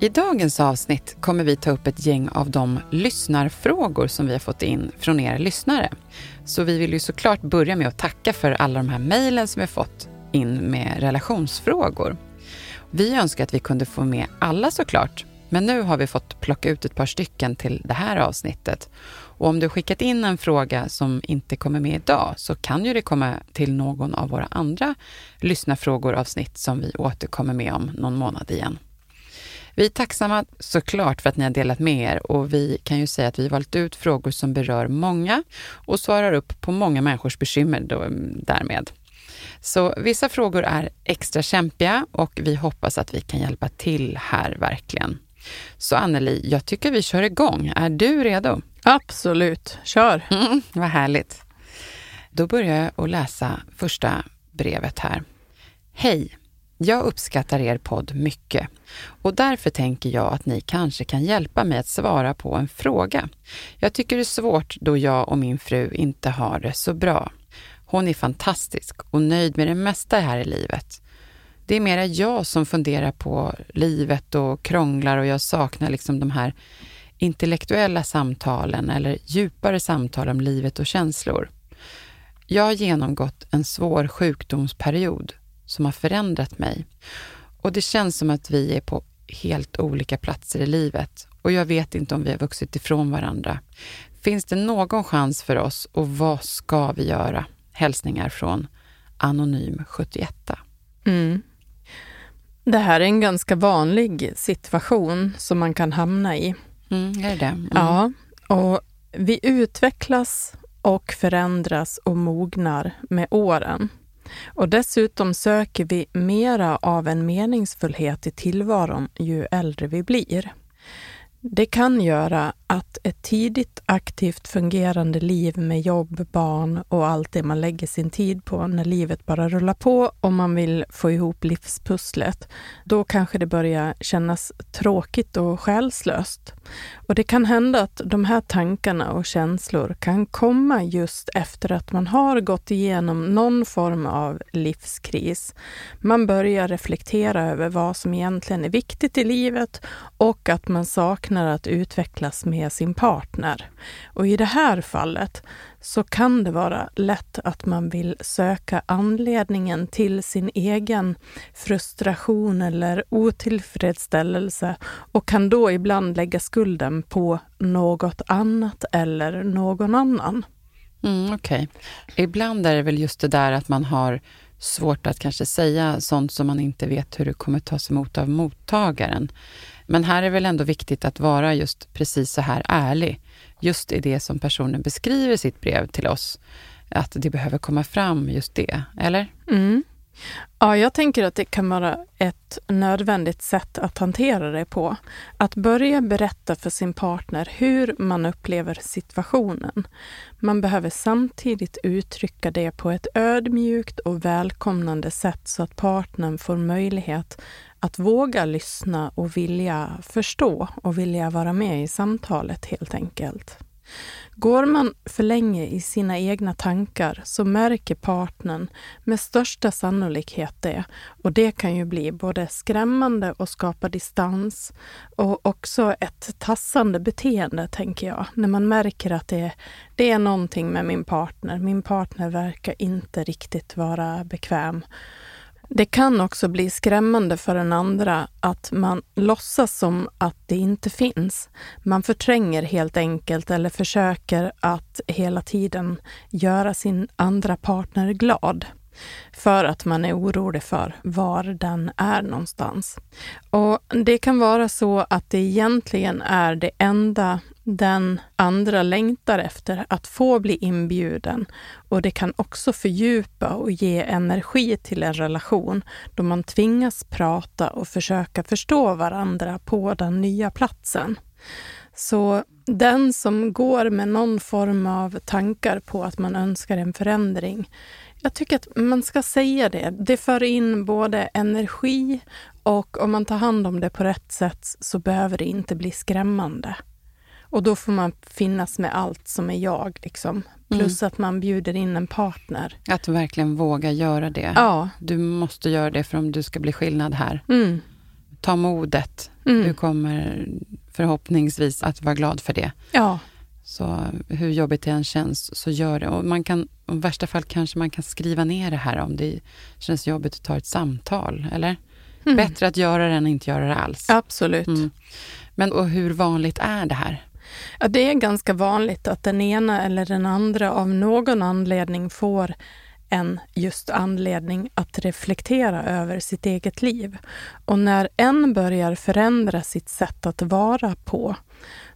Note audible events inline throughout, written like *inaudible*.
I dagens avsnitt kommer vi ta upp ett gäng av de lyssnarfrågor som vi har fått in från er lyssnare. Så vi vill ju såklart börja med att tacka för alla de här mejlen som vi har fått in med relationsfrågor. Vi önskar att vi kunde få med alla såklart, men nu har vi fått plocka ut ett par stycken till det här avsnittet. Och om du skickat in en fråga som inte kommer med idag så kan ju det komma till någon av våra andra lyssnarfrågor-avsnitt som vi återkommer med om någon månad igen. Vi är tacksamma såklart för att ni har delat med er och vi kan ju säga att vi valt ut frågor som berör många och svarar upp på många människors bekymmer då, därmed. Så vissa frågor är extra kämpiga och vi hoppas att vi kan hjälpa till här verkligen. Så Anneli, jag tycker vi kör igång. Är du redo? Absolut, kör! *laughs* Mm, vad härligt. Då börjar jag att läsa första brevet här. Hej! Jag uppskattar er podd mycket och därför tänker jag att ni kanske kan hjälpa mig att svara på en fråga. Jag tycker det är svårt då jag och min fru inte har det så bra. Hon är fantastisk och nöjd med det mesta här i livet. Det är mera jag som funderar på livet och krånglar och jag saknar liksom de här intellektuella samtalen eller djupare samtal om livet och känslor. Jag har genomgått en svår sjukdomsperiod som har förändrat mig. Och det känns som att vi är på helt olika platser i livet och jag vet inte om vi har vuxit ifrån varandra. Finns det någon chans för oss och vad ska vi göra? Hälsningar från Anonym 71. Mm. Det här är en ganska vanlig situation som man kan hamna i. Mm, är det det? Mm. Ja, och vi utvecklas och förändras och mognar med åren. Och dessutom söker vi mera av en meningsfullhet i tillvaron ju äldre vi blir. Det kan göra att ett tidigt aktivt fungerande liv med jobb, barn och allt det man lägger sin tid på när livet bara rullar på och man vill få ihop livspusslet, då kanske det börjar kännas tråkigt och själslöst. Och det kan hända att de här tankarna och känslor kan komma just efter att man har gått igenom någon form av livskris. Man börjar reflektera över vad som egentligen är viktigt i livet och att man saknar att utvecklas med sin partner. Och i det här fallet så kan det vara lätt att man vill söka anledningen till sin egen frustration eller otillfredsställelse och kan då ibland lägga skulden på något annat eller någon annan. Mm, Okej. Okay. Ibland är det väl just det där att man har svårt att kanske säga sånt som man inte vet hur det kommer tas emot av mottagaren. Men här är väl ändå viktigt att vara just precis så här ärlig. Just i det som personen beskriver i sitt brev till oss. Att det behöver komma fram just det, eller? Mm. Ja, jag tänker att det kan vara ett nödvändigt sätt att hantera det på. Att börja berätta för sin partner hur man upplever situationen. Man behöver samtidigt uttrycka det på ett ödmjukt och välkomnande sätt så att partnern får möjlighet att våga lyssna och vilja förstå och vilja vara med i samtalet helt enkelt. Går man för länge i sina egna tankar så märker partnern med största sannolikhet det. Och det kan ju bli både skrämmande och skapa distans och också ett tassande beteende, tänker jag. När man märker att det, det är någonting med min partner. Min partner verkar inte riktigt vara bekväm det kan också bli skrämmande för den andra att man låtsas som att det inte finns. Man förtränger helt enkelt eller försöker att hela tiden göra sin andra partner glad för att man är orolig för var den är någonstans. Och Det kan vara så att det egentligen är det enda den andra längtar efter, att få bli inbjuden. Och det kan också fördjupa och ge energi till en relation då man tvingas prata och försöka förstå varandra på den nya platsen. Så den som går med någon form av tankar på att man önskar en förändring jag tycker att man ska säga det. Det för in både energi och om man tar hand om det på rätt sätt så behöver det inte bli skrämmande. Och då får man finnas med allt som är jag. Liksom. Plus mm. att man bjuder in en partner. Att verkligen våga göra det. Ja. Du måste göra det för om du ska bli skillnad här. Mm. Ta modet. Mm. Du kommer förhoppningsvis att vara glad för det. Ja. Så hur jobbigt det än känns, så gör det. Och man kan, I värsta fall kanske man kan skriva ner det här om det känns jobbigt att ta ett samtal, eller? Mm. Bättre att göra det än att inte göra det alls. Absolut. Mm. Men och hur vanligt är det här? Ja, det är ganska vanligt att den ena eller den andra av någon anledning får en just anledning att reflektera över sitt eget liv. Och när en börjar förändra sitt sätt att vara på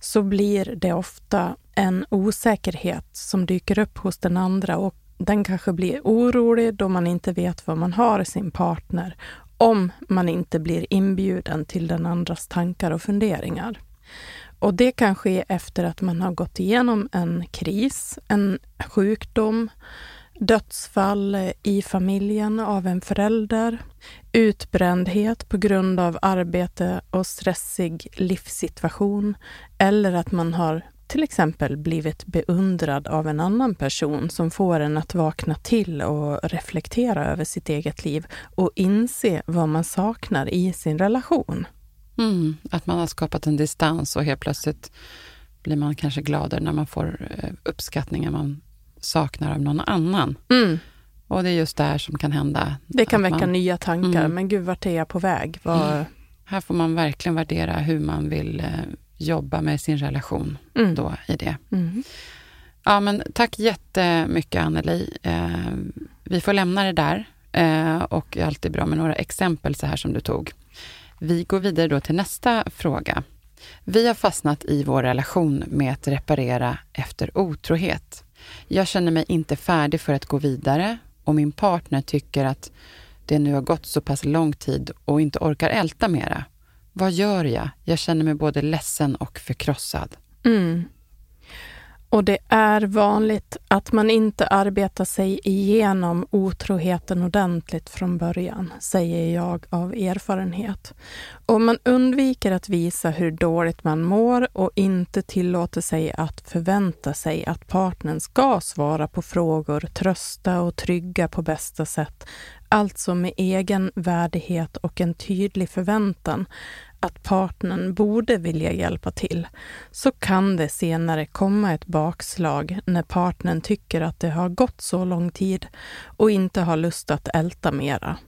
så blir det ofta en osäkerhet som dyker upp hos den andra och den kanske blir orolig då man inte vet vad man har i sin partner om man inte blir inbjuden till den andras tankar och funderingar. Och det kan ske efter att man har gått igenom en kris, en sjukdom, dödsfall i familjen av en förälder, utbrändhet på grund av arbete och stressig livssituation eller att man har till exempel blivit beundrad av en annan person som får en att vakna till och reflektera över sitt eget liv och inse vad man saknar i sin relation. Mm, att man har skapat en distans och helt plötsligt blir man kanske gladare när man får eh, uppskattningar man saknar av någon annan. Mm. Och det är just där som kan hända. Det kan väcka man, nya tankar. Mm. Men gud, vart är jag på väg? Var... Mm. Här får man verkligen värdera hur man vill eh, jobba med sin relation mm. då i det. Mm. Ja, men tack jättemycket Anneli. Eh, vi får lämna det där eh, och det är alltid bra med några exempel så här som du tog. Vi går vidare då till nästa fråga. Vi har fastnat i vår relation med att reparera efter otrohet. Jag känner mig inte färdig för att gå vidare och min partner tycker att det nu har gått så pass lång tid och inte orkar älta mera. Vad gör jag? Jag känner mig både ledsen och förkrossad. Mm. Och det är vanligt att man inte arbetar sig igenom otroheten ordentligt från början, säger jag av erfarenhet. Och man undviker att visa hur dåligt man mår och inte tillåter sig att förvänta sig att partnern ska svara på frågor, trösta och trygga på bästa sätt. Alltså med egen värdighet och en tydlig förväntan att partnern borde vilja hjälpa till, så kan det senare komma ett bakslag när partnern tycker att det har gått så lång tid och inte har lust att älta mera.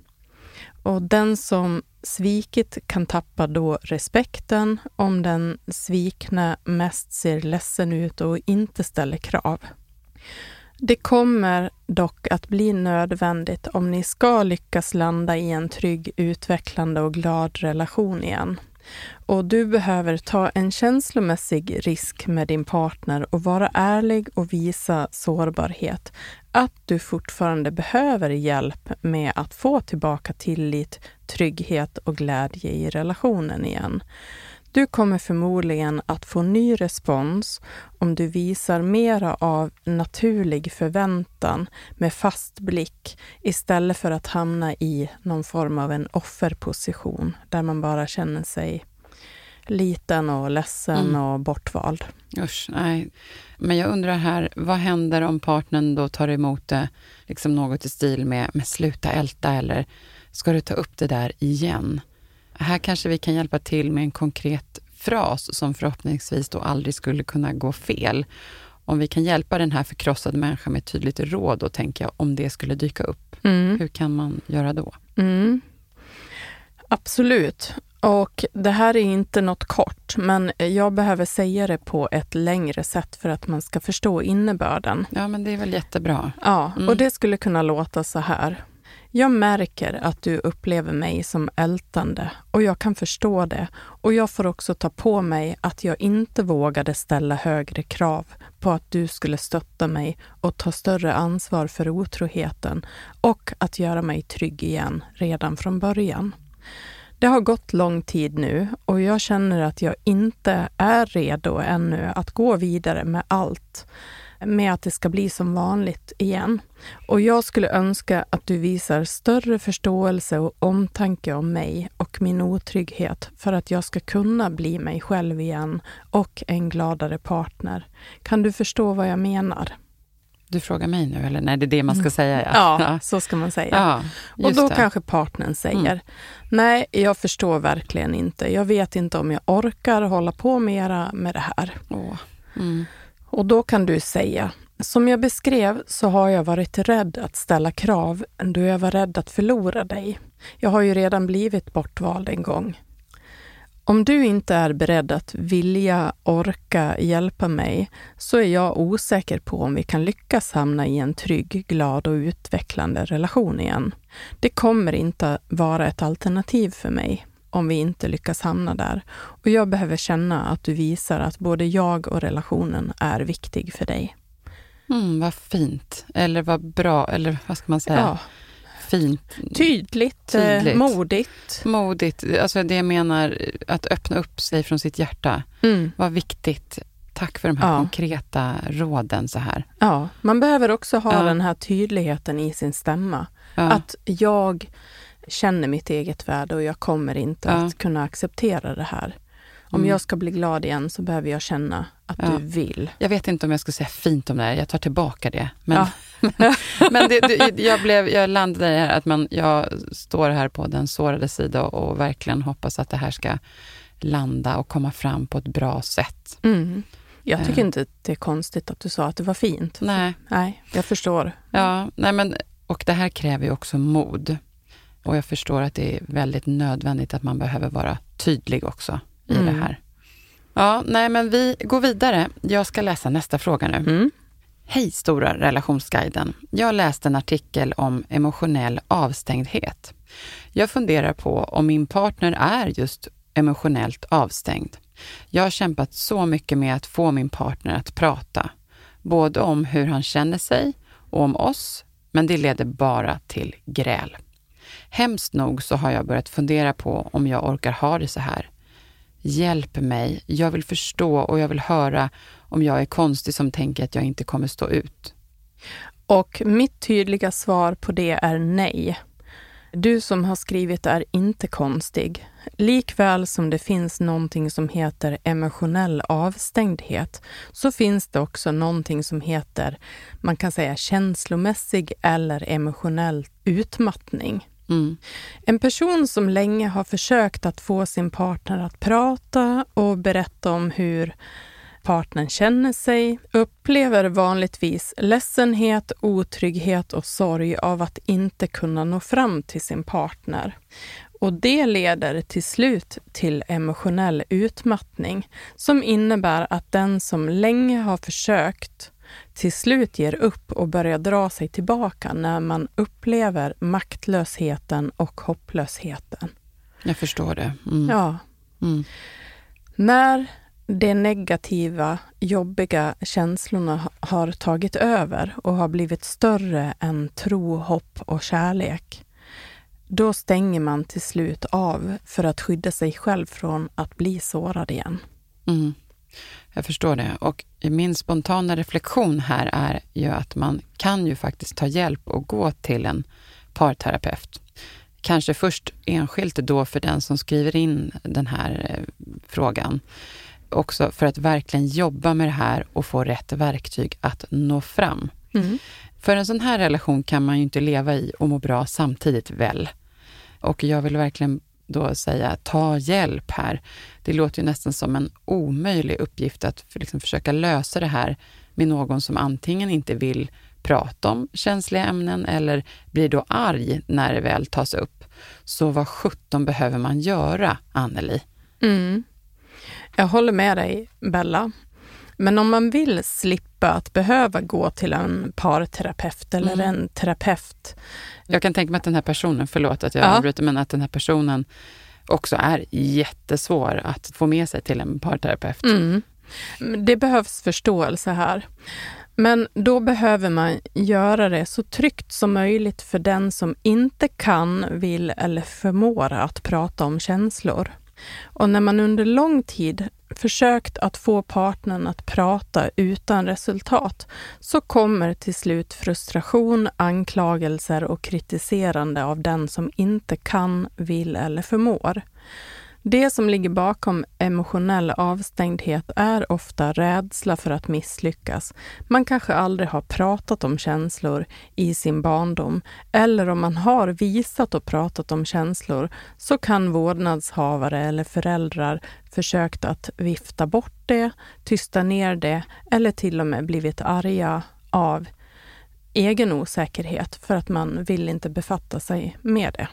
Och den som svikit kan tappa då respekten om den svikna mest ser ledsen ut och inte ställer krav. Det kommer dock att bli nödvändigt om ni ska lyckas landa i en trygg, utvecklande och glad relation igen. Och du behöver ta en känslomässig risk med din partner och vara ärlig och visa sårbarhet. Att du fortfarande behöver hjälp med att få tillbaka tillit, trygghet och glädje i relationen igen. Du kommer förmodligen att få ny respons om du visar mera av naturlig förväntan med fast blick istället för att hamna i någon form av en offerposition där man bara känner sig liten och ledsen mm. och bortvald. Usch, nej. Men jag undrar här, vad händer om partnern då tar emot det, liksom något i stil med, med sluta älta eller ska du ta upp det där igen? Här kanske vi kan hjälpa till med en konkret fras som förhoppningsvis då aldrig skulle kunna gå fel. Om vi kan hjälpa den här förkrossade människan med ett tydligt råd, då tänker jag, om det skulle dyka upp. Mm. Hur kan man göra då? Mm. Absolut. Och det här är inte något kort, men jag behöver säga det på ett längre sätt för att man ska förstå innebörden. Ja, men det är väl jättebra. Ja, mm. och det skulle kunna låta så här. Jag märker att du upplever mig som ältande och jag kan förstå det. Och jag får också ta på mig att jag inte vågade ställa högre krav på att du skulle stötta mig och ta större ansvar för otroheten och att göra mig trygg igen redan från början. Det har gått lång tid nu och jag känner att jag inte är redo ännu att gå vidare med allt med att det ska bli som vanligt igen. Och jag skulle önska att du visar större förståelse och omtanke om mig och min otrygghet för att jag ska kunna bli mig själv igen och en gladare partner. Kan du förstå vad jag menar? Du frågar mig nu, eller? Nej, det är det man ska mm. säga. Ja, ja så ska man säga. Ja, och då det. kanske partnern säger, mm. nej, jag förstår verkligen inte. Jag vet inte om jag orkar hålla på mera med det här. Åh. Mm. Och då kan du säga, som jag beskrev så har jag varit rädd att ställa krav då jag var rädd att förlora dig. Jag har ju redan blivit bortvald en gång. Om du inte är beredd att vilja, orka hjälpa mig så är jag osäker på om vi kan lyckas hamna i en trygg, glad och utvecklande relation igen. Det kommer inte vara ett alternativ för mig om vi inte lyckas hamna där. Och jag behöver känna att du visar att både jag och relationen är viktig för dig. Mm, vad fint. Eller vad bra, eller vad ska man säga? Ja. Fint. Tydligt, eh, Tydligt. modigt. Modigt. Alltså det jag menar, att öppna upp sig från sitt hjärta. Mm. Vad viktigt. Tack för de här ja. konkreta råden så här. Ja, man behöver också ha ja. den här tydligheten i sin stämma. Ja. Att jag känner mitt eget värde och jag kommer inte ja. att kunna acceptera det här. Om mm. jag ska bli glad igen så behöver jag känna att ja. du vill. Jag vet inte om jag ska säga fint om det här, jag tar tillbaka det. Men, ja. *laughs* men, men det, det, jag, blev, jag landade i att man, jag står här på den sårade sida och verkligen hoppas att det här ska landa och komma fram på ett bra sätt. Mm. Jag tycker uh. inte det är konstigt att du sa att det var fint. Nej. Nej, jag förstår. Ja, nej men, och det här kräver ju också mod. Och jag förstår att det är väldigt nödvändigt att man behöver vara tydlig också i mm. det här. Ja, nej men vi går vidare. Jag ska läsa nästa fråga nu. Mm. Hej Stora relationsguiden. Jag läste en artikel om emotionell avstängdhet. Jag funderar på om min partner är just emotionellt avstängd. Jag har kämpat så mycket med att få min partner att prata, både om hur han känner sig och om oss, men det leder bara till gräl. Hemskt nog så har jag börjat fundera på om jag orkar ha det så här. Hjälp mig, jag vill förstå och jag vill höra om jag är konstig som tänker att jag inte kommer stå ut. Och mitt tydliga svar på det är nej. Du som har skrivit är inte konstig. Likväl som det finns någonting som heter emotionell avstängdhet så finns det också någonting som heter, man kan säga känslomässig eller emotionell utmattning. Mm. En person som länge har försökt att få sin partner att prata och berätta om hur partnern känner sig upplever vanligtvis ledsenhet, otrygghet och sorg av att inte kunna nå fram till sin partner. Och det leder till slut till emotionell utmattning som innebär att den som länge har försökt till slut ger upp och börjar dra sig tillbaka när man upplever maktlösheten och hopplösheten. Jag förstår det. Mm. Ja. Mm. När de negativa, jobbiga känslorna har tagit över och har blivit större än tro, hopp och kärlek, då stänger man till slut av för att skydda sig själv från att bli sårad igen. Mm. Jag förstår det. Och min spontana reflektion här är ju att man kan ju faktiskt ta hjälp och gå till en parterapeut. Kanske först enskilt då för den som skriver in den här eh, frågan. Också för att verkligen jobba med det här och få rätt verktyg att nå fram. Mm. För en sån här relation kan man ju inte leva i och må bra samtidigt väl. Och jag vill verkligen då säga ta hjälp här. Det låter ju nästan som en omöjlig uppgift att liksom försöka lösa det här med någon som antingen inte vill prata om känsliga ämnen eller blir då arg när det väl tas upp. Så vad sjutton behöver man göra, Anneli? Mm. Jag håller med dig, Bella. Men om man vill slippa att behöva gå till en parterapeut eller mm. en terapeut. Jag kan tänka mig att den här personen, förlåt att jag ja. avbryter, men att den här personen också är jättesvår att få med sig till en parterapeut. Mm. Det behövs förståelse här. Men då behöver man göra det så tryggt som möjligt för den som inte kan, vill eller förmår att prata om känslor. Och när man under lång tid försökt att få partnern att prata utan resultat så kommer till slut frustration, anklagelser och kritiserande av den som inte kan, vill eller förmår. Det som ligger bakom emotionell avstängdhet är ofta rädsla för att misslyckas. Man kanske aldrig har pratat om känslor i sin barndom eller om man har visat och pratat om känslor så kan vårdnadshavare eller föräldrar försökt att vifta bort det, tysta ner det eller till och med blivit arga av egen osäkerhet för att man vill inte befatta sig med det.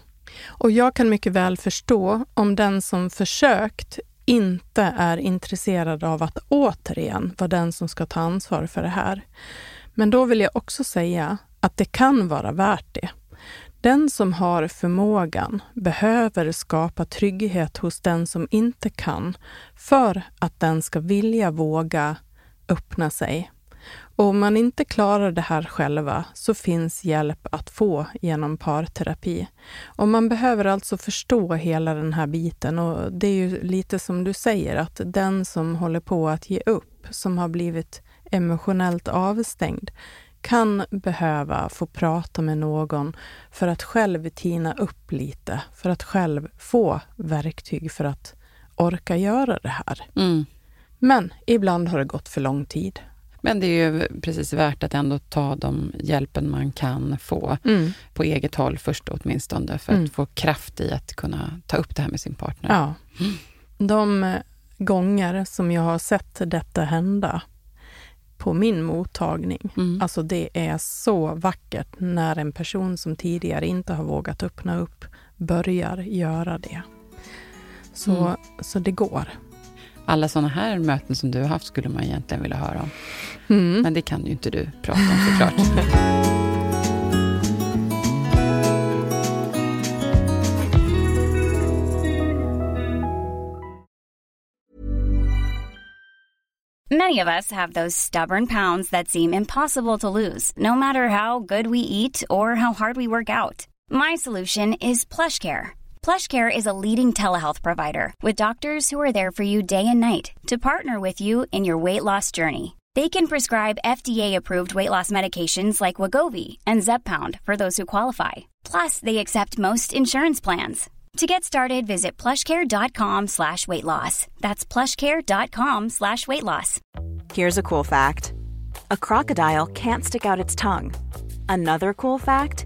Och jag kan mycket väl förstå om den som försökt inte är intresserad av att återigen vara den som ska ta ansvar för det här. Men då vill jag också säga att det kan vara värt det. Den som har förmågan behöver skapa trygghet hos den som inte kan för att den ska vilja våga öppna sig och om man inte klarar det här själva så finns hjälp att få genom parterapi. Och man behöver alltså förstå hela den här biten och det är ju lite som du säger att den som håller på att ge upp, som har blivit emotionellt avstängd, kan behöva få prata med någon för att själv tina upp lite, för att själv få verktyg för att orka göra det här. Mm. Men ibland har det gått för lång tid. Men det är ju precis värt att ändå ta de hjälpen man kan få mm. på eget håll först åtminstone, för mm. att få kraft i att kunna ta upp det här med sin partner. Ja. De gånger som jag har sett detta hända på min mottagning, mm. alltså det är så vackert när en person som tidigare inte har vågat öppna upp börjar göra det. Så, mm. så det går alla sådana här möten som du har haft skulle man egentligen vilja höra om. Mm. Men det kan ju inte du prata om såklart. Many of us have those stubborn pounds that seem impossible to lose, no matter how good we eat or how hard we work out. My solution is PlushCare. PlushCare is a leading telehealth provider with doctors who are there for you day and night to partner with you in your weight loss journey. They can prescribe FDA-approved weight loss medications like Wagovi and Zepbound for those who qualify. Plus, they accept most insurance plans. To get started, visit plushcare.com slash weight loss. That's plushcare.com slash weight loss. Here's a cool fact. A crocodile can't stick out its tongue. Another cool fact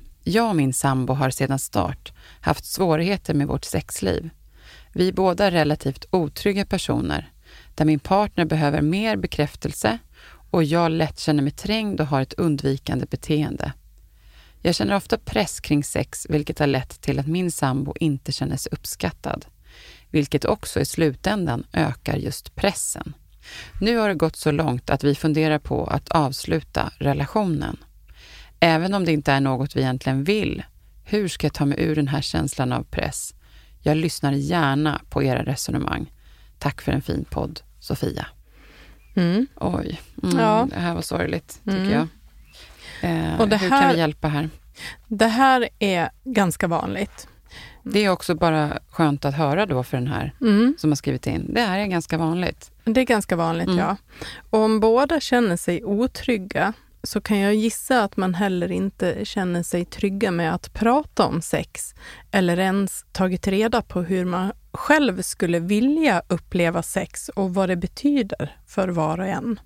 Jag och min sambo har sedan start haft svårigheter med vårt sexliv. Vi är båda relativt otrygga personer, där min partner behöver mer bekräftelse och jag lätt känner mig trängd och har ett undvikande beteende. Jag känner ofta press kring sex, vilket har lett till att min sambo inte känner sig uppskattad, vilket också i slutändan ökar just pressen. Nu har det gått så långt att vi funderar på att avsluta relationen. Även om det inte är något vi egentligen vill, hur ska jag ta mig ur den här känslan av press? Jag lyssnar gärna på era resonemang. Tack för en fin podd, Sofia. Mm. Oj, mm, ja. det här var sorgligt tycker mm. jag. Eh, och det hur här, kan vi hjälpa här? Det här är ganska vanligt. Det är också bara skönt att höra då för den här mm. som har skrivit in. Det här är ganska vanligt. Det är ganska vanligt, mm. ja. Och om båda känner sig otrygga så kan jag gissa att man heller inte känner sig trygga med att prata om sex eller ens tagit reda på hur man själv skulle vilja uppleva sex och vad det betyder för var och en.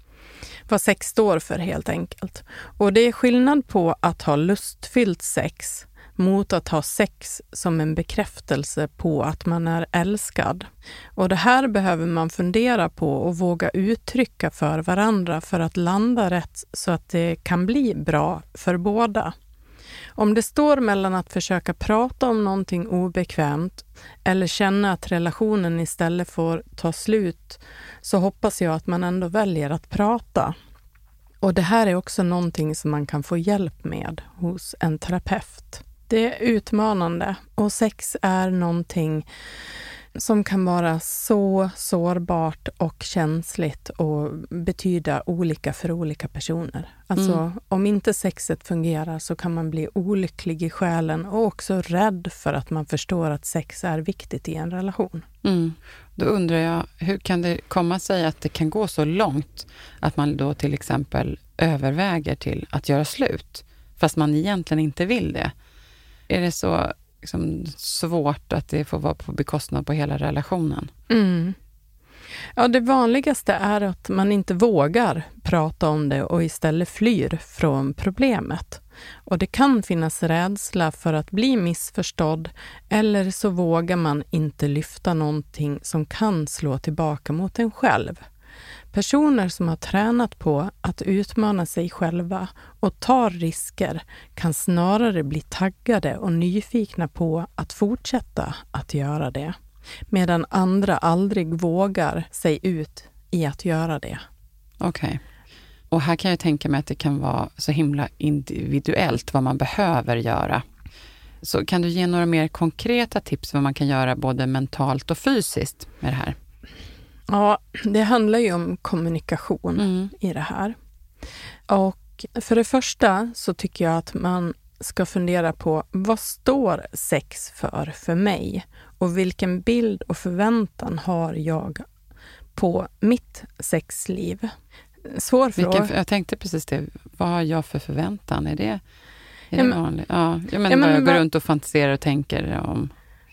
Vad sex står för helt enkelt. Och det är skillnad på att ha lustfyllt sex mot att ha sex som en bekräftelse på att man är älskad. Och det här behöver man fundera på och våga uttrycka för varandra för att landa rätt så att det kan bli bra för båda. Om det står mellan att försöka prata om någonting obekvämt eller känna att relationen istället får ta slut så hoppas jag att man ändå väljer att prata. Och det här är också någonting som man kan få hjälp med hos en terapeut. Det är utmanande och sex är någonting som kan vara så sårbart och känsligt och betyda olika för olika personer. Alltså mm. om inte sexet fungerar så kan man bli olycklig i själen och också rädd för att man förstår att sex är viktigt i en relation. Mm. Då undrar jag, hur kan det komma sig att det kan gå så långt att man då till exempel överväger till att göra slut, fast man egentligen inte vill det? Är det så liksom, svårt att det får vara på bekostnad på hela relationen? Mm. Ja, det vanligaste är att man inte vågar prata om det och istället flyr från problemet. Och det kan finnas rädsla för att bli missförstådd eller så vågar man inte lyfta någonting som kan slå tillbaka mot en själv. Personer som har tränat på att utmana sig själva och tar risker kan snarare bli taggade och nyfikna på att fortsätta att göra det, medan andra aldrig vågar sig ut i att göra det. Okej. Okay. Och här kan jag tänka mig att det kan vara så himla individuellt vad man behöver göra. Så kan du ge några mer konkreta tips vad man kan göra både mentalt och fysiskt med det här? Ja, det handlar ju om kommunikation mm. i det här. Och för det första så tycker jag att man ska fundera på vad står sex för för mig? Och vilken bild och förväntan har jag på mitt sexliv? Svår fråga. jag tänkte precis det. Vad har jag för förväntan? Är det, är det ja, men, vanligt? Ja, jag menar ja, men, jag går runt och fantiserar och tänker om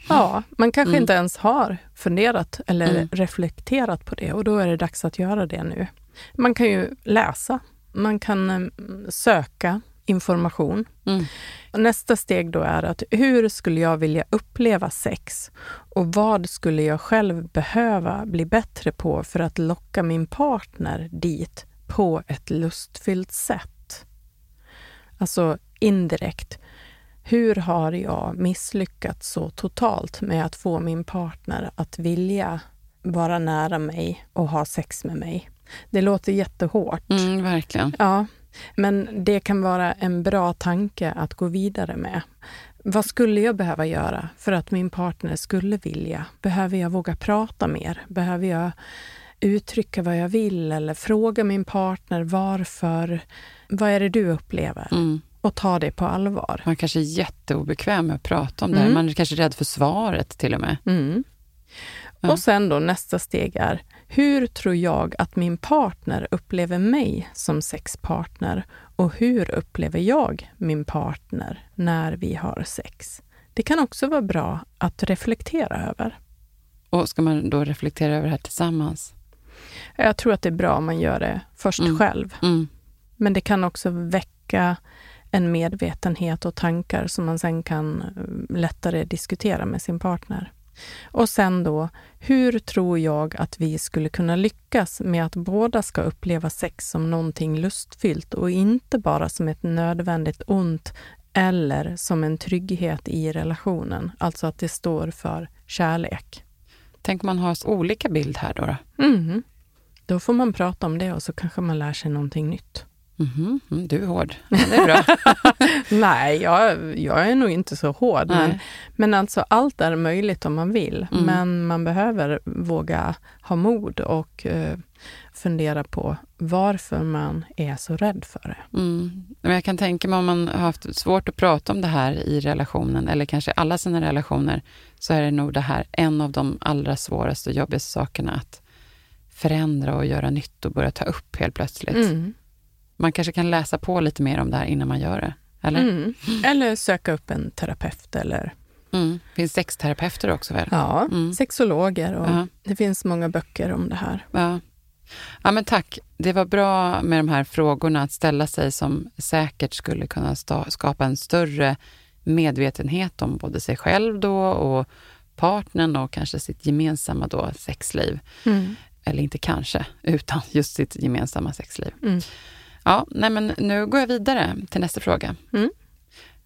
Ja, man kanske mm. inte ens har funderat eller mm. reflekterat på det och då är det dags att göra det nu. Man kan ju läsa, man kan mm, söka information. Mm. Nästa steg då är att hur skulle jag vilja uppleva sex och vad skulle jag själv behöva bli bättre på för att locka min partner dit på ett lustfyllt sätt? Alltså indirekt, hur har jag misslyckats så totalt med att få min partner att vilja vara nära mig och ha sex med mig? Det låter jättehårt. Mm, verkligen. Ja, men det kan vara en bra tanke att gå vidare med. Vad skulle jag behöva göra för att min partner skulle vilja? Behöver jag våga prata mer? Behöver jag uttrycka vad jag vill eller fråga min partner varför? Vad är det du upplever? Mm och ta det på allvar. Man kanske är jätteobekväm med att prata om det. Mm. Man är kanske rädd för svaret till och med. Mm. Ja. Och sen då nästa steg är, hur tror jag att min partner upplever mig som sexpartner? Och hur upplever jag min partner när vi har sex? Det kan också vara bra att reflektera över. Och ska man då reflektera över det här tillsammans? Jag tror att det är bra om man gör det först mm. själv. Mm. Men det kan också väcka en medvetenhet och tankar som man sen kan eh, lättare diskutera med sin partner. Och sen då, hur tror jag att vi skulle kunna lyckas med att båda ska uppleva sex som någonting lustfyllt och inte bara som ett nödvändigt ont eller som en trygghet i relationen, alltså att det står för kärlek. Tänk om man har olika bild här då? Då? Mm. då får man prata om det och så kanske man lär sig någonting nytt. Mm -hmm. Du är hård. *laughs* Ja, det är bra. *laughs* Nej, jag, jag är nog inte så hård. Men, men alltså allt är möjligt om man vill. Mm. Men man behöver våga ha mod och uh, fundera på varför man är så rädd för det. Mm. Men jag kan tänka mig om man har haft svårt att prata om det här i relationen, eller kanske alla sina relationer, så är det nog det här en av de allra svåraste och jobbigaste sakerna att förändra och göra nytt och börja ta upp helt plötsligt. Mm Man kanske kan läsa på lite mer om det här innan man gör det. Eller? Mm. Eller söka upp en terapeut eller Mm. finns sexterapeuter också väl? ja, Mm. sexologer. Och Ja. Det finns många böcker om det här. Ja. ja, men tack. Det var bra med de här frågorna att ställa sig som säkert skulle kunna sta- skapa en större medvetenhet om både sig själv då och partnern och kanske sitt gemensamma då sexliv. Mm. Eller inte kanske, utan just sitt gemensamma sexliv. Mm. Ja, nej men nu går jag vidare till nästa fråga. Mm.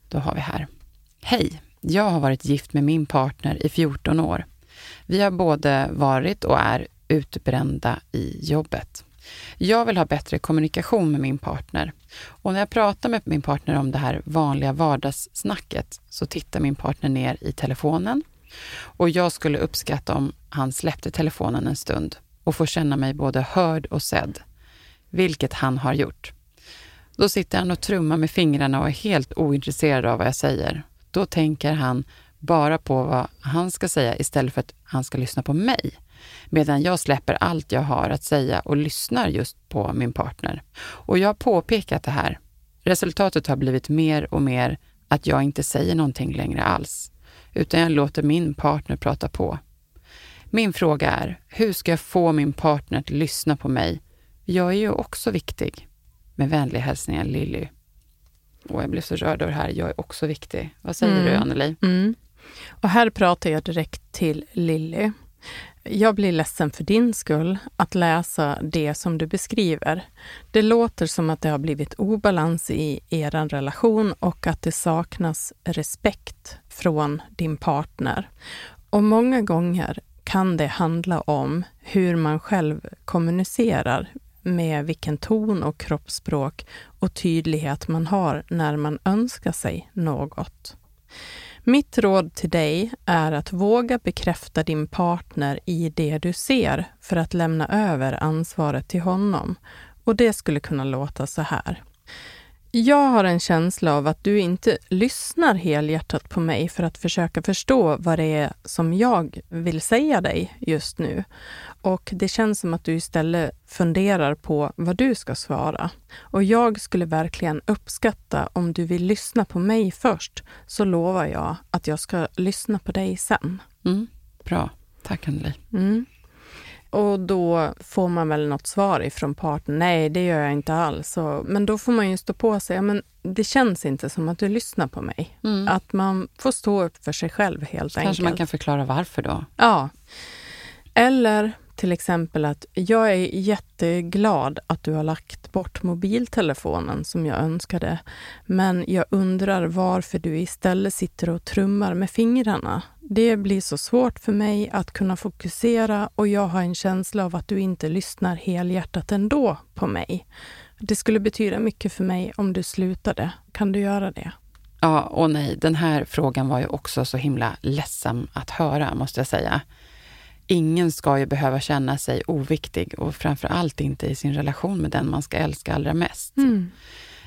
Då har vi här. Hej! Jag har varit gift med min partner i 14 år. Vi har både varit och är utbrända i jobbet. Jag vill ha bättre kommunikation med min partner. Och när jag pratar med min partner om det här vanliga vardagssnacket så tittar min partner ner i telefonen. Och jag skulle uppskatta om han släppte telefonen en stund och får känna mig både hörd och sedd. Vilket han har gjort. Då sitter han och trummar med fingrarna och är helt ointresserad av vad jag säger. Då tänker han bara på vad han ska säga istället för att han ska lyssna på mig. Medan jag släpper allt jag har att säga och lyssnar just på min partner. Och jag har påpekat det här. Resultatet har blivit mer och mer att jag inte säger någonting längre alls, utan jag låter min partner prata på. Min fråga är, hur ska jag få min partner att lyssna på mig? Jag är ju också viktig. Med vänliga hälsningar Lilly. Och jag blev så rörd av det här. Jag är också viktig. Vad säger Mm. du, Anneli? Mm. Och här pratar jag direkt till Lilly. Jag blir ledsen för din skull att läsa det som du beskriver. Det låter som att det har blivit obalans i er relation och att det saknas respekt från din partner. Och många gånger kan det handla om hur man själv kommunicerar med vilken ton och kroppsspråk och tydlighet man har när man önskar sig något. Mitt råd till dig är att våga bekräfta din partner i det du ser för att lämna över ansvaret till honom. Och det skulle kunna låta så här. Jag har en känsla av att du inte lyssnar helhjärtat på mig för att försöka förstå vad det är som jag vill säga dig just nu. Och det känns som att du istället funderar på vad du ska svara. Och jag skulle verkligen uppskatta om du vill lyssna på mig först, så lovar jag att jag ska lyssna på dig sen. Mm. Bra. Tack, Anneli. Mm. Och då får man väl något svar ifrån partnern. Nej, det gör jag inte alls. Och, men då får man ju stå på sig. Men det känns inte som att du lyssnar på mig. Mm. Att man får stå upp för sig själv helt Så enkelt. kanske man kan förklara varför då. Ja. Eller till exempel att jag är jätteglad att du har lagt bort mobiltelefonen som jag önskade. Men jag undrar varför du istället sitter och trummar med fingrarna. Det blir så svårt för mig att kunna fokusera och jag har en känsla av att du inte lyssnar helhjärtat ändå på mig. Det skulle betyda mycket för mig om du slutade. Kan du göra det? Ja, och nej, den här frågan var ju också så himla ledsam att höra, måste jag säga. Ingen ska ju behöva känna sig oviktig och framför allt inte i sin relation med den man ska älska allra mest.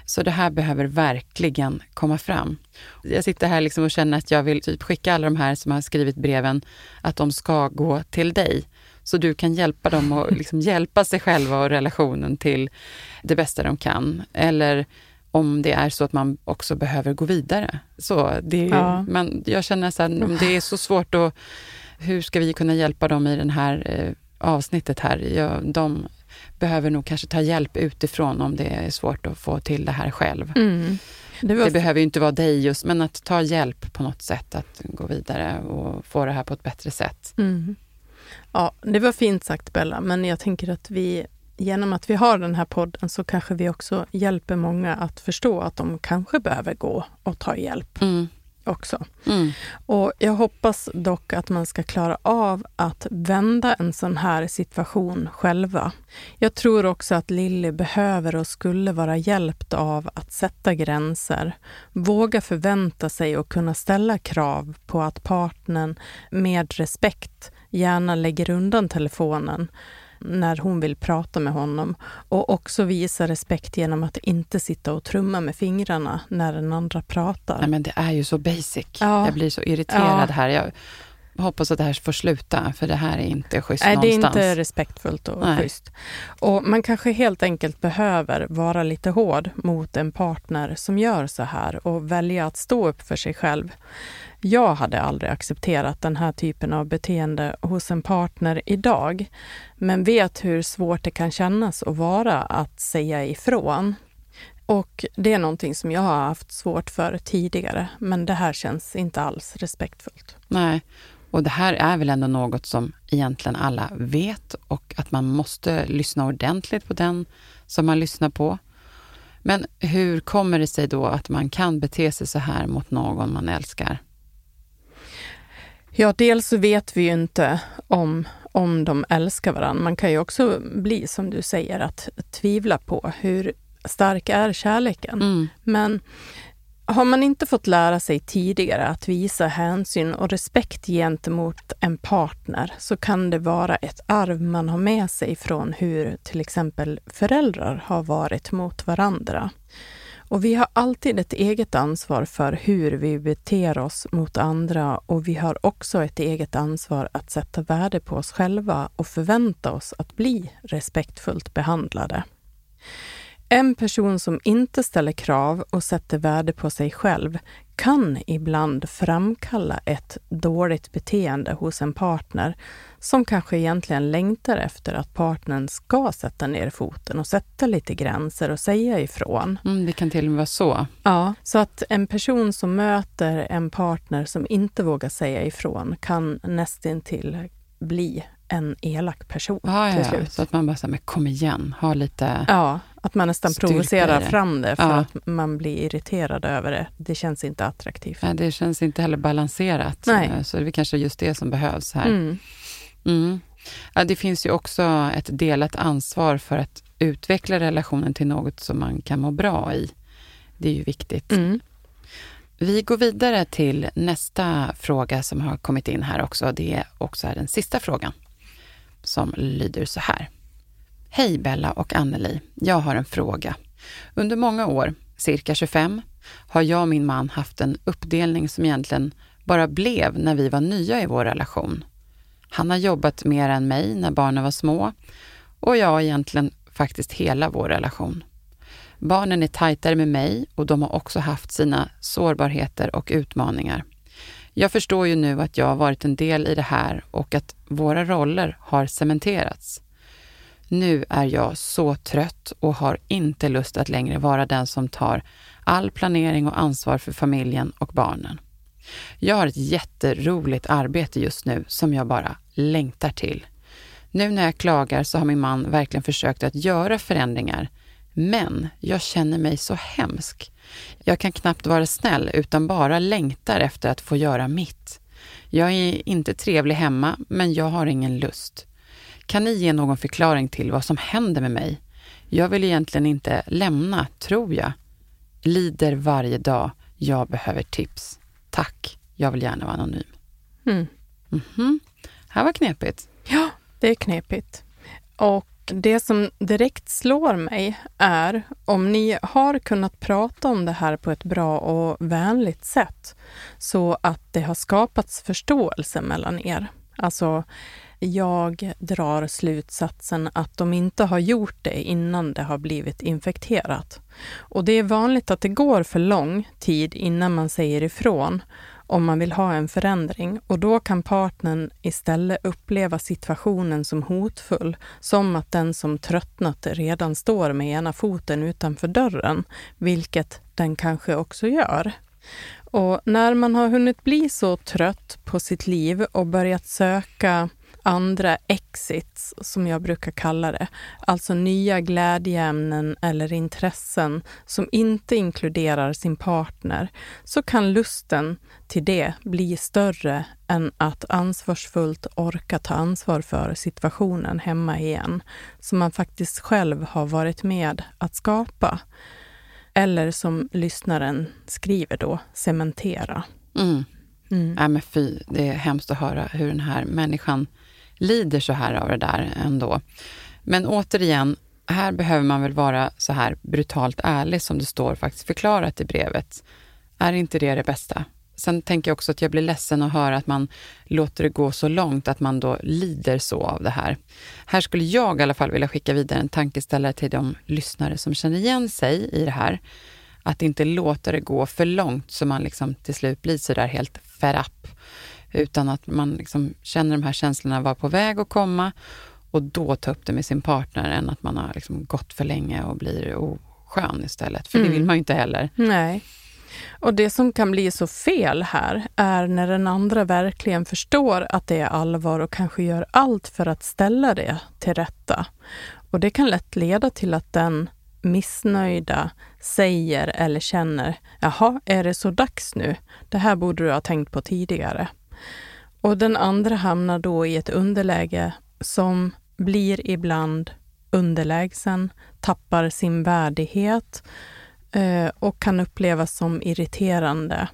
Så det här behöver verkligen komma fram. Jag sitter här liksom och känner att jag vill typ skicka alla de här som har skrivit breven, att de ska gå till dig. Så du kan hjälpa dem att *laughs* liksom hjälpa sig själva och relationen till det bästa de kan. Eller om det är så att man också behöver gå vidare. Så det är Ja. men jag känner om det är så svårt att... Hur ska vi kunna hjälpa dem i det här eh, avsnittet här? Ja, de behöver nog kanske ta hjälp utifrån om det är svårt att få till det här själv. Mm. Det var Det behöver ju inte vara dig just, men att ta hjälp på något sätt att gå vidare och få det här på ett bättre sätt. Mm. Ja, det var fint sagt Bella, men jag tänker att vi genom att vi har den här podden så kanske vi också hjälper många att förstå att de kanske behöver gå och ta hjälp Mm. Också. Mm. Och jag hoppas dock att man ska klara av att vända en sån här situation själva. Jag tror också att Lilly behöver och skulle vara hjälpt av att sätta gränser, våga förvänta sig och kunna ställa krav på att partnern med respekt gärna lägger undan telefonen när hon vill prata med honom och också visa respekt genom att inte sitta och trumma med fingrarna när den andra pratar. Nej, men det är ju så basic. Ja. Jag blir så irriterad Ja. här. Jag hoppas att det här får sluta, för det här är inte schysst Nej, någonstans. det är inte respektfullt och Nej. schysst. Och man kanske helt enkelt behöver vara lite hård mot en partner som gör så här och välja att stå upp för sig själv. Jag hade aldrig accepterat den här typen av beteende hos en partner idag, men vet hur svårt det kan kännas att vara att säga ifrån. Och det är någonting som jag har haft svårt för tidigare, men det här känns inte alls respektfullt. Nej, och det här är väl ändå något som egentligen alla vet och att man måste lyssna ordentligt på den som man lyssnar på. Men hur kommer det sig då att man kan bete sig så här mot någon man älskar? Ja, dels så vet vi ju inte om, om de älskar varandra. Man kan ju också bli, som du säger, att tvivla på hur stark är kärleken. Mm. Men har man inte fått lära sig tidigare att visa hänsyn och respekt gentemot en partner så kan det vara ett arv man har med sig från hur till exempel föräldrar har varit mot varandra. Och vi har alltid ett eget ansvar för hur vi beter oss mot andra och vi har också ett eget ansvar att sätta värde på oss själva och förvänta oss att bli respektfullt behandlade. En person som inte ställer krav och sätter värde på sig själv kan ibland framkalla ett dåligt beteende hos en partner som kanske egentligen längtar efter att partnern ska sätta ner foten och sätta lite gränser och säga ifrån. Mm, det kan till och med vara så. Ja, så att en person som möter en partner som inte vågar säga ifrån kan nästintill bli en elak person Ja, till ja, slut. Så att man bara säger, men kom igen, ha lite... Ja, att man nästan provocerar fram det för Ja. att man blir irriterad över det. Det känns inte attraktivt. Nej, det känns inte heller balanserat. Nej. Så det är kanske just det som behövs här. Mm. Mm. Ja, det finns ju också ett delat ansvar för att utveckla relationen till något som man kan må bra i. Det är ju viktigt. Mm. Vi går vidare till nästa fråga som har kommit in här också. Det är också den sista frågan som lyder så här. Hej Bella och Anneli. Jag har en fråga. Under många år, cirka 25, har jag och min man haft en uppdelning som egentligen bara blev när vi var nya i vår relation. Han har jobbat mer än mig när barnen var små och jag egentligen faktiskt hela vår relation. Barnen är tajtare med mig och de har också haft sina sårbarheter och utmaningar. Jag förstår ju nu att jag har varit en del i det här och att våra roller har cementerats. Nu är jag så trött och har inte lust att längre vara den som tar all planering och ansvar för familjen och barnen. Jag har ett jätteroligt arbete just nu som jag bara längtar till. Nu när jag klagar så har min man verkligen försökt att göra förändringar, men jag känner mig så hemsk. Jag kan knappt vara snäll utan bara längtar efter att få göra mitt. Jag är inte trevlig hemma, men jag har ingen lust. Kan ni ge någon förklaring till vad som händer med mig? Jag vill egentligen inte lämna, tror jag. Lider varje dag. Jag behöver tips. Tack. Jag vill gärna vara anonym. Mm. Mhm. Här var knepigt. Ja, det är knepigt. Och det som direkt slår mig är om ni har kunnat prata om det här på ett bra och vänligt sätt så att det har skapats förståelse mellan er. Alltså, jag drar slutsatsen att de inte har gjort det innan det har blivit infekterat. Och det är vanligt att det går för lång tid innan man säger ifrån om man vill ha en förändring och då kan partnern istället uppleva situationen som hotfull, som att den som tröttnat redan står med ena foten utanför dörren, vilket den kanske också gör. Och när man har hunnit bli så trött på sitt liv och börjat söka andra exits, som jag brukar kalla det, alltså nya glädjeämnen eller intressen som inte inkluderar sin partner, så kan lusten till det bli större än att ansvarsfullt orka ta ansvar för situationen hemma igen, som man faktiskt själv har varit med att skapa. Eller som lyssnaren skriver då, cementera. Mm. Mm. Nej, men fy, det är hemskt att höra hur den här människan lider så här av det där ändå. Men återigen, här behöver man väl vara så här brutalt ärlig som det står faktiskt förklarat i brevet. Är inte det det bästa? Sen tänker jag också att jag blir ledsen att höra att man låter det gå så långt att man då lider så av det här. Här skulle jag i alla fall vilja skicka vidare en tankeställare till de lyssnare som känner igen sig i det här. Att inte låta det gå för långt så man liksom till slut blir så där helt fed up. Utan att man liksom känner de här känslorna vara på väg att komma och då ta upp det med sin partner än att man har liksom gått för länge och blir oskön istället. För mm. det vill man ju inte heller. Nej. Och det som kan bli så fel här är när den andra verkligen förstår att det är allvar och kanske gör allt för att ställa det till rätta. Och det kan lätt leda till att den missnöjda säger eller känner, jaha, är det så dags nu? Det här borde du ha tänkt på tidigare. Och den andra hamnar då i ett underläge som blir ibland underlägsen, tappar sin värdighet eh, och kan upplevas som irriterande,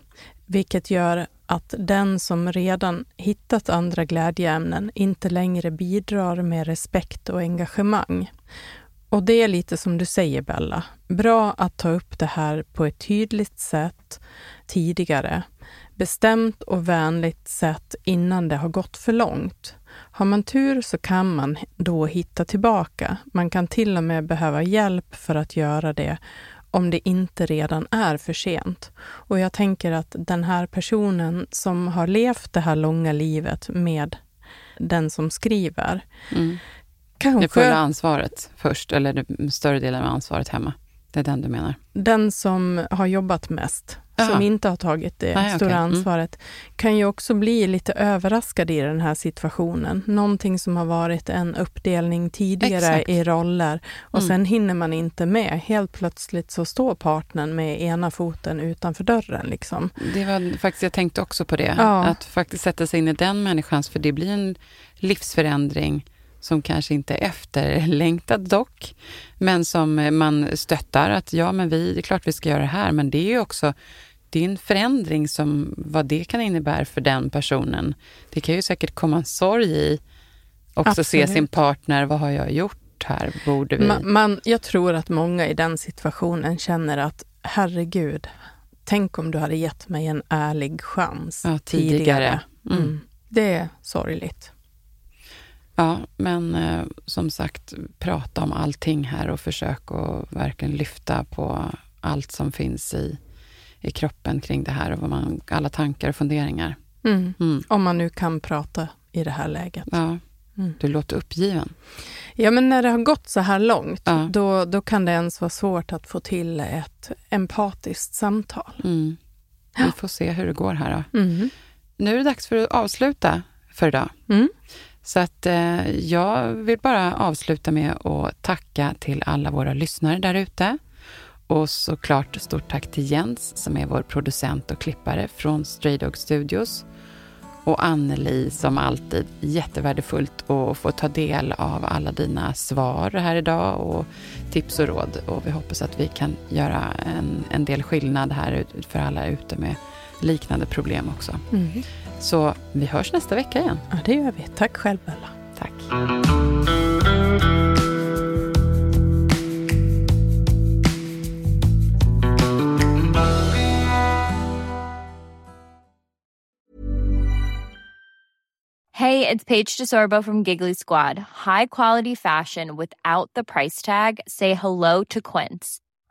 vilket gör att den som redan hittat andra glädjeämnen inte längre bidrar med respekt och engagemang. Och det är lite som du säger, Bella. Bra att ta upp det här på ett tydligt sätt tidigare. Bestämt och vänligt sätt innan det har gått för långt. Har man tur så kan man då hitta tillbaka. Man kan till och med behöva hjälp för att göra det om det inte redan är för sent. Och jag tänker att den här personen som har levt det här långa livet med den som skriver, mm. kanske... Det fulla ansvaret först, eller den större delen av ansvaret hemma. Det är den du menar? Den som har jobbat mest Aha. som inte har tagit det Nej, stora okay. mm. ansvaret, kan ju också bli lite överraskad i den här situationen. Någonting som har varit en uppdelning tidigare Exakt. i roller och mm. sen hinner man inte med. Helt plötsligt så står partnern med ena foten utanför dörren. Liksom. Det var faktiskt, jag tänkte också på det, ja. att faktiskt sätta sig in i den människans, för det blir en livsförändring som kanske inte är efterlängtad dock, men som man stöttar att ja, men vi, det är klart vi ska göra det här, men det är ju också det är en förändring som vad det kan innebära för den personen. Det kan ju säkert komma en sorg i också Absolut. se sin partner, vad har jag gjort här? Borde vi... Man, man, jag tror att många i den situationen känner att herregud, tänk om du hade gett mig en ärlig chans ja, tidigare. tidigare. Mm. Mm. Det är sorgligt. Ja, men eh, som sagt, prata om allting här och försök att verkligen lyfta på allt som finns i, i kroppen kring det här och vad man, alla tankar och funderingar. Mm. Mm. Om man nu kan prata i det här läget. Ja, mm. du låter uppgiven. Ja, men när det har gått så här långt, ja. då, då kan det ens vara svårt att få till ett empatiskt samtal. Mm. Vi får se hur det går här då. Mm. Nu är det dags för att avsluta för idag. Så att eh, jag vill bara avsluta med att tacka till alla våra lyssnare där ute. Och såklart stort tack till Jens som är vår producent och klippare från Stray Dog Studios. Och Anneli som alltid jättevärdefullt att få ta del av alla dina svar här idag och tips och råd. Och vi hoppas att vi kan göra en, en del skillnad här för alla ute med liknande problem också. Mm. Så vi hörs nästa vecka igen. Ja, det gör vi. Tack själv, Bella. Tack. Hey, it's Paige DeSorbo from Giggly Squad. High quality fashion without the price tag. Say hello to Quince.